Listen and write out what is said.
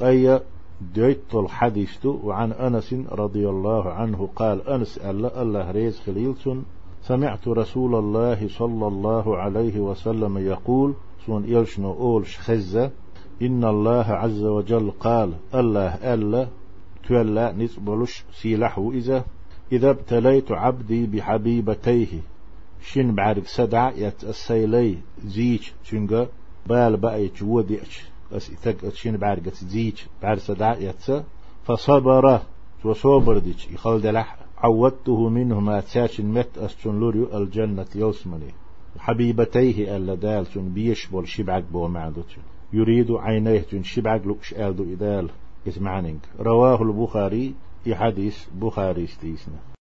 قيا ديت الحديث وعن أنس رضي الله عنه قال أنس ألا الله ريز خليلتون سمعت رسول الله صلى الله عليه وسلم يقول سون إلشنو أولش خزة إن الله عز وجل قال الله ألا تولى نسبلش سيلحو إذا إذا ابتليت عبدي بحبيبتيه شن بعد سدع يت السيلي زيج شنجا بال وديش أس إتك شن بعد زيج بعد سدع يت فصبر وصبر ديش يخل دلح عودته منه ما تساشن مت أسشن لوريو الجنة يوسمني حبيبتيه ألا دال شن بيش بول شبعك بو معدوش يريد عينيه شن شبعك لكش ألدو إدال اسمعنك رواه البخاري حديث بخاري استيسنا